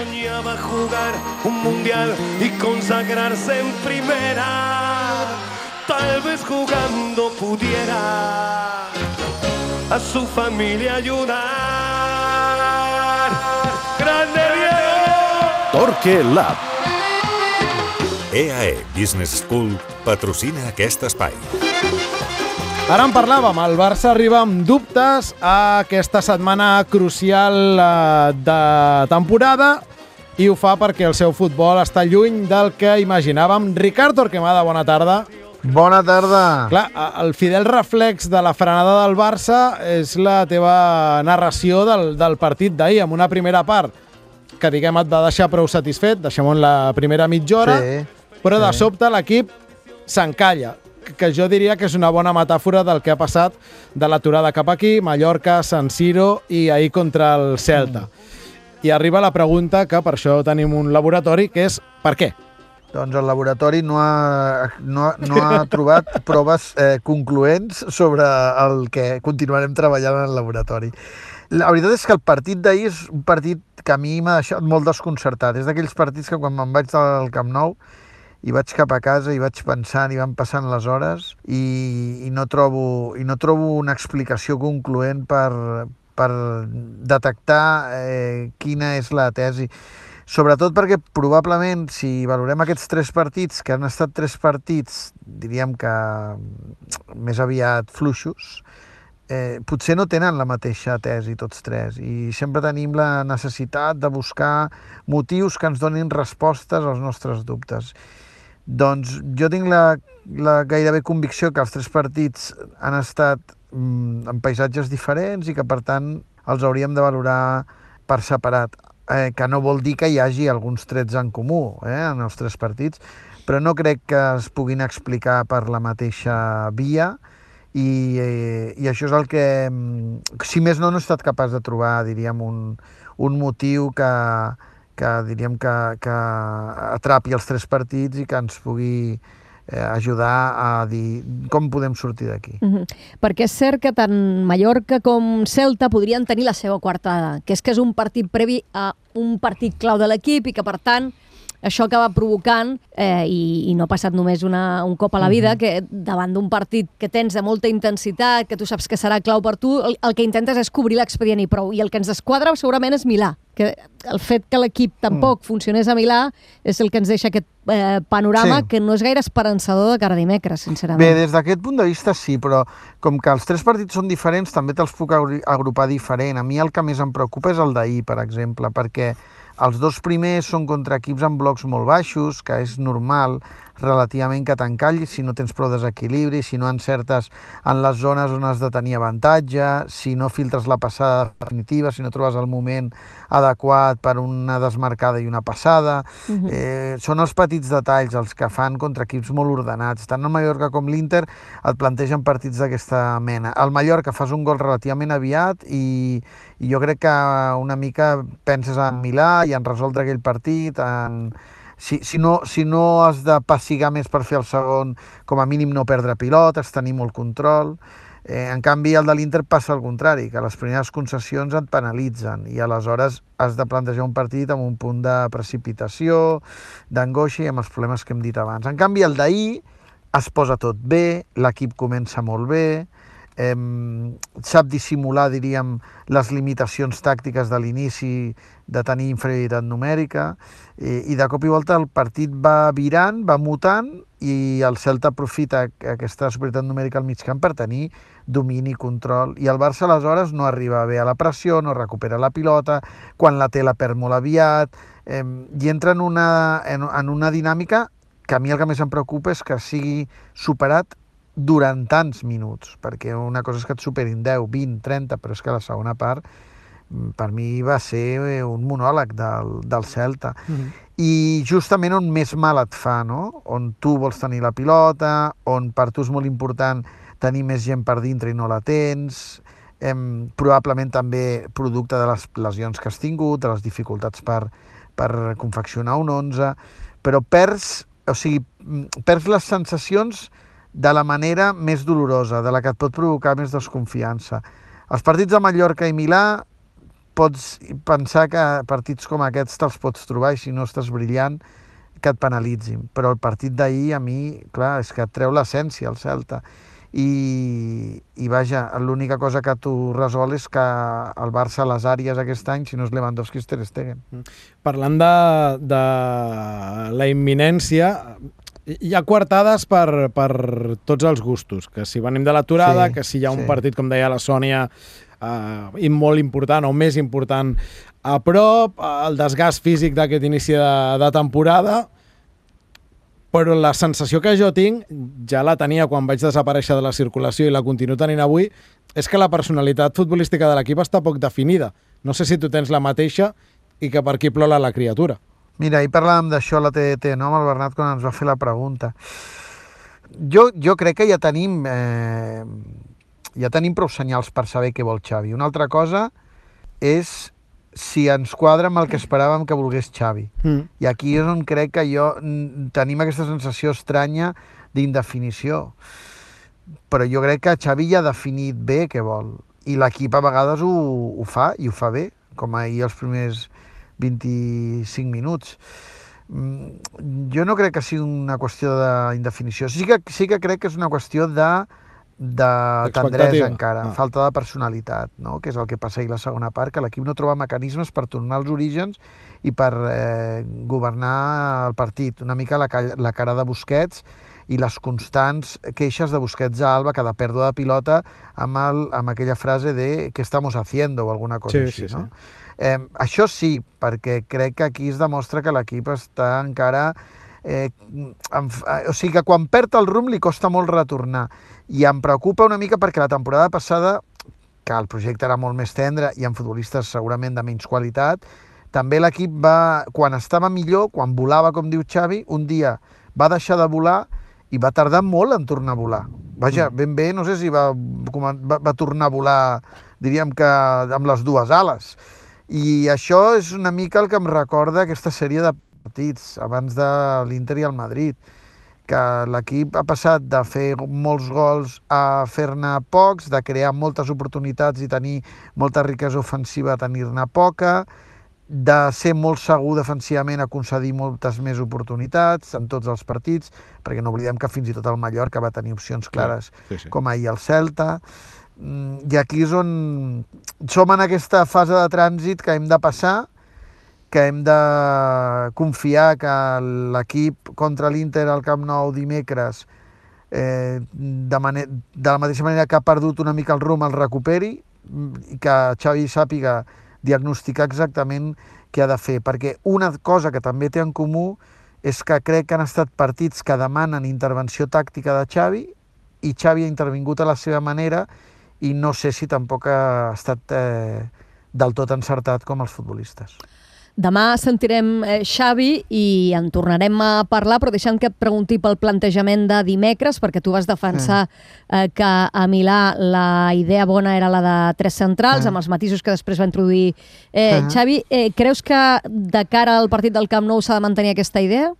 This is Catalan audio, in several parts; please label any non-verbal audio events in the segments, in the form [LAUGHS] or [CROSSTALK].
soñaba jugar un mundial y consagrarse en primera. Tal vez jugando pudiera a su familia ayudar. ¡Grande Diego! Torque Lab. EAE E Business School patrocina aquest espai. Ara en parlàvem, el Barça arriba amb dubtes a aquesta setmana crucial eh, de temporada i ho fa perquè el seu futbol està lluny del que imaginàvem. Ricard Torquemada, bona tarda. Bona tarda. Clar, el fidel reflex de la frenada del Barça és la teva narració del, del partit d'ahir, amb una primera part que, diguem, et va deixar prou satisfet, deixem-ho en la primera mitja hora, Sí, però de sí. sobte l'equip s'encalla, que- jo diria que és una bona metàfora del que ha passat de l'aturada cap aquí, Mallorca, San Siro i ahir contra el Celta. I arriba la pregunta, que per això tenim un laboratori, que és per què? Doncs el laboratori no ha, no no ha trobat [LAUGHS] proves eh, concloents sobre el que continuarem treballant en el laboratori. La veritat és que el partit d'ahir és un partit que a mi m'ha deixat molt desconcertat. És d'aquells partits que quan me'n vaig del Camp Nou i vaig cap a casa i vaig pensant i van passant les hores i, i, no, trobo, i no trobo una explicació concloent per, per detectar eh, quina és la tesi. Sobretot perquè probablement si valorem aquests tres partits, que han estat tres partits, diríem que mm, més aviat fluixos, eh, potser no tenen la mateixa tesi tots tres i sempre tenim la necessitat de buscar motius que ens donin respostes als nostres dubtes. Doncs jo tinc la, la gairebé convicció que els tres partits han estat mm, en paisatges diferents i que per tant els hauríem de valorar per separat, eh, que no vol dir que hi hagi alguns trets en comú eh, en els tres partits, però no crec que es puguin explicar per la mateixa via i, eh, i això és el que, mm, si més no, no he estat capaç de trobar, diríem, un, un motiu que, que diríem que, que atrapi els tres partits i que ens pugui ajudar a dir com podem sortir d'aquí. Mhm. Perquè és cert que tant Mallorca com Celta podrien tenir la seva coartada, que és que és un partit previ a un partit clau de l'equip i que, per tant, això acaba provocant, eh, i, i no ha passat només una, un cop a la vida, que davant d'un partit que tens de molta intensitat, que tu saps que serà clau per tu, el, el que intentes és cobrir l'expedient i prou. I el que ens esquadra segurament és Milà, que el fet que l'equip tampoc funcionés a Milà és el que ens deixa aquest eh, panorama Sí. que no és gaire esperançador de cara a dimecres, sincerament. Bé, des d'aquest punt de vista sí, però com que els tres partits són diferents, també te'ls puc agru- agrupar diferent. A mi el que més em preocupa és el d'ahir, per exemple, perquè els dos primers són contra equips amb blocs molt baixos, que és normal relativament que t'encallis si no tens prou desequilibri, si no encertes en les zones on has de tenir avantatge, si no filtres la passada definitiva, si no trobes el moment adequat per una desmarcada i una passada. Mhm. eh, són els petits detalls els que fan contra equips molt ordenats. Tant el Mallorca com l'Inter et plantegen partits d'aquesta mena. El Mallorca fas un gol relativament aviat i, i jo crec que una mica penses en Milà i en resoldre aquell partit, en, si, si, no, si no has de passigar més per fer el segon, com a mínim no perdre pilotes, tenir molt control. Eh, en canvi, el de l'Inter passa al contrari, que les primeres concessions et penalitzen i aleshores has de plantejar un partit amb un punt de precipitació, d'angoixa i amb els problemes que hem dit abans. En canvi, el d'ahir es posa tot bé, l'equip comença molt bé, eh, sap dissimular, diríem, les limitacions tàctiques de l'inici de tenir inferioritat numèrica i, i de cop i volta el partit va virant, va mutant i el Celta aprofita aquesta superioritat numèrica al mig camp per tenir domini i control. I el Barça aleshores no arriba bé a la pressió, no recupera la pilota, quan la té la perd molt aviat eh, i entra en una, en, en una dinàmica que a mi el que més em preocupa és que sigui superat durant tants minuts, perquè una cosa és que et superin 10, 20, 30, però és que la segona part mm, per mi va ser eh, un monòleg del, del Celta. I justament on més mal et fa, no? On tu vols tenir la pilota, on per tu és molt important tenir més gent per dintre i no la tens, em, probablement també producte de les lesions que has tingut, de les dificultats per, per confeccionar un 11, però perds, o sigui, mm, perds les sensacions de la manera més dolorosa, de la que et pot provocar més desconfiança. Els partits de Mallorca i Milà pots pensar que partits com aquests te'ls pots trobar i si no estàs brillant que et penalitzin. Però el partit d'ahir, a mi, clar, és que et treu l'essència, el Celta. I, i vaja, l'única cosa que tu resol és que el Barça a les àrees aquest any, si no és Lewandowski, és Ter Stegen. Parlant de, de la imminència, hi ha coartades per, per tots els gustos, que si venim de l'aturada, Sí, que si hi ha un sí. partit, com deia la Sònia, eh, molt important o més important a prop, el desgast físic d'aquest inici de, de temporada, però la sensació que jo tinc, ja la tenia quan vaig desaparèixer de la circulació i la continuo tenint avui, és que la personalitat futbolística de l'equip està poc definida. No sé si tu tens la mateixa i que per aquí plola la criatura. Mira, ahir parlàvem d'això a la TDT, no?, amb el Bernat, quan ens va fer la pregunta. Jo, jo crec que ja tenim, eh, ja tenim prou senyals per saber què vol Xavi. Una altra cosa és si ens quadra amb el que esperàvem que volgués Xavi. Mm. I aquí és on crec que jo tenim aquesta sensació estranya d'indefinició. Però jo crec que Xavi ja ha definit bé què vol. I l'equip a vegades ho, ho fa, i ho fa bé, com ahir els primers 25 minuts. Mm, Jo no crec que sigui una qüestió d'indefinició. Sí que, sí que crec que és una qüestió de, de tendresa encara, Ah. falta de personalitat, no? que és el que passa ahir la segona part, que l'equip no troba mecanismes per tornar als orígens i per eh, governar el partit. Una mica la, la cara de Busquets i les constants queixes de Busquets a Alba, cada pèrdua de pilota, amb, el, amb aquella frase de «què estamos haciendo?» o alguna cosa Sí, així. sí, no? sí. Eh, això sí, perquè crec que aquí es demostra que l'equip està encara... Eh, en, eh, o sigui que quan perd el rumb li costa molt retornar. I em preocupa una mica perquè la temporada passada que el projecte era molt més tendre i amb futbolistes segurament de menys qualitat també l'equip va, quan estava millor quan volava com diu Xavi, un dia va deixar de volar i va tardar molt en tornar a volar. Vaja, ben bé, no sé si va, va, va tornar a volar diríem que amb les dues ales i això és una mica el que em recorda aquesta sèrie de partits abans de l'Inter i el Madrid, que l'equip ha passat de fer molts gols a fer-ne pocs, de crear moltes oportunitats i tenir molta riquesa ofensiva a tenir-ne poca, de ser molt segur defensivament a concedir moltes més oportunitats en tots els partits, perquè no oblidem que fins i tot el Mallorca va tenir opcions clares sí, sí. com ahir el Celta. Mm, I aquí és on som en aquesta fase de trànsit que hem de passar, que hem de confiar que l'equip contra l'Inter al Camp Nou dimecres eh, de, de la mateixa manera que ha perdut una mica el rumb el recuperi mm, i que Xavi sàpiga diagnosticar exactament què ha de fer, perquè una cosa que també té en comú és que crec que han estat partits que demanen intervenció tàctica de Xavi i Xavi ha intervingut a la seva manera i no sé si tampoc ha estat eh, del tot encertat com els futbolistes. Demà sentirem eh, Xavi i en tornarem a parlar, però deixa'm que et pregunti pel plantejament de dimecres, perquè tu vas defensar eh, que a Milà la idea bona era la de tres centrals, Ah. amb els matisos que després va introduir eh, Ah. Xavi. Eh, creus que de cara al partit del Camp Nou s'ha de mantenir aquesta idea?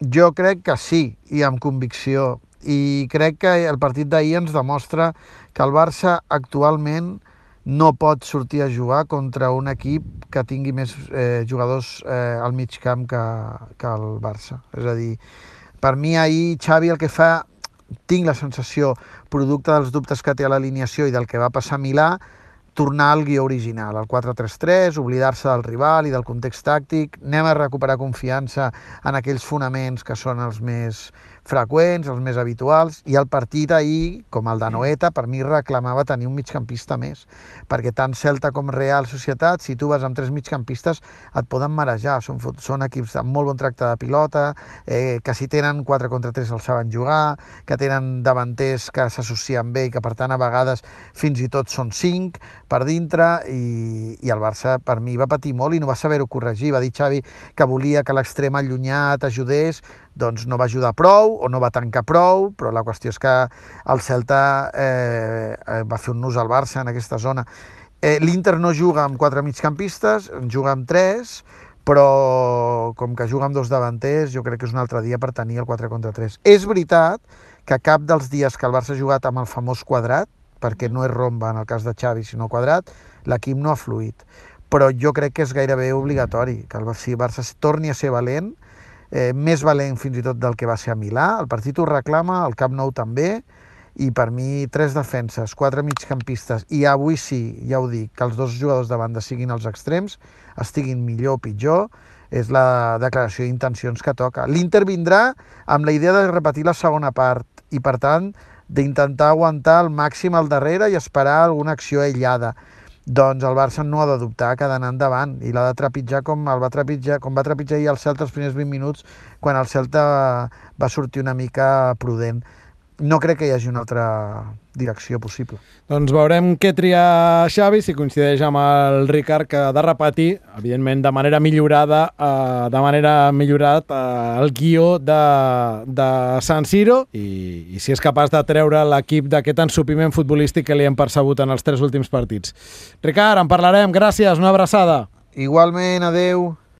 Jo crec que sí, i amb convicció. I crec que el partit d'ahir ens demostra que el Barça actualment no pot sortir a jugar contra un equip que tingui més eh, jugadors eh, al mig camp que, que el Barça. És a dir, per mi ahir Xavi el que fa, tinc la sensació, producte dels dubtes que té a l'alineació i del que va passar a Milà, tornar al guió original, al 4-3-3, oblidar-se del rival i del context tàctic, anem a recuperar confiança en aquells fonaments que són els més freqüents, els més habituals, i el partit ahir, com el de Noeta, per mi reclamava tenir un migcampista més, perquè tant Celta com Real Societat, si tu vas amb tres migcampistes, et poden marejar, són, són equips amb molt bon tracte de pilota, eh, que si tenen 4 contra 3 el saben jugar, que tenen davanters que s'associen bé i que per tant a vegades fins i tot són 5 per dintre i, i el Barça per mi va patir molt i no va saber-ho corregir, va dir Xavi que volia que l'extrem allunyat ajudés, doncs no va ajudar prou o no va tancar prou, però la qüestió és que el Celta eh, eh, va fer un nus al Barça en aquesta zona. Eh, L'Inter no juga amb quatre migcampistes, juga amb tres, però com que juga amb dos davanters, jo crec que és un altre dia per tenir el 4 contra 3. És veritat que cap dels dies que el Barça ha jugat amb el famós quadrat, perquè no és romba en el cas de Xavi, sinó quadrat, l'equip no ha fluït. però jo crec que és gairebé obligatori que el si Barça torni a ser valent, eh, més valent fins i tot del que va ser a Milà. El partit ho reclama, el Camp Nou també, i per mi tres defenses, quatre migcampistes, i avui sí, ja ho dic, que els dos jugadors de banda siguin els extrems, estiguin millor o pitjor, és la declaració d'intencions que toca. L'Inter vindrà amb la idea de repetir la segona part i, per tant, d'intentar aguantar al màxim al darrere i esperar alguna acció aïllada. Doncs el Barça no ha de dubtar que ha d'anar endavant i l'ha de trepitjar com el va trepitjar, com va trepitjar ahir el Celta els primers 20 minuts quan el Celta va sortir una mica prudent no crec que hi hagi una altra direcció possible. Doncs veurem què tria Xavi, si coincideix amb el Ricard, que ha de repetir, evidentment de manera millorada, eh, de manera millorat eh, el guió de, de San Siro i, i si és capaç de treure l'equip d'aquest ensupiment futbolístic que li hem percebut en els tres últims partits. Ricard, en parlarem. Gràcies, una abraçada. Igualment, adeu.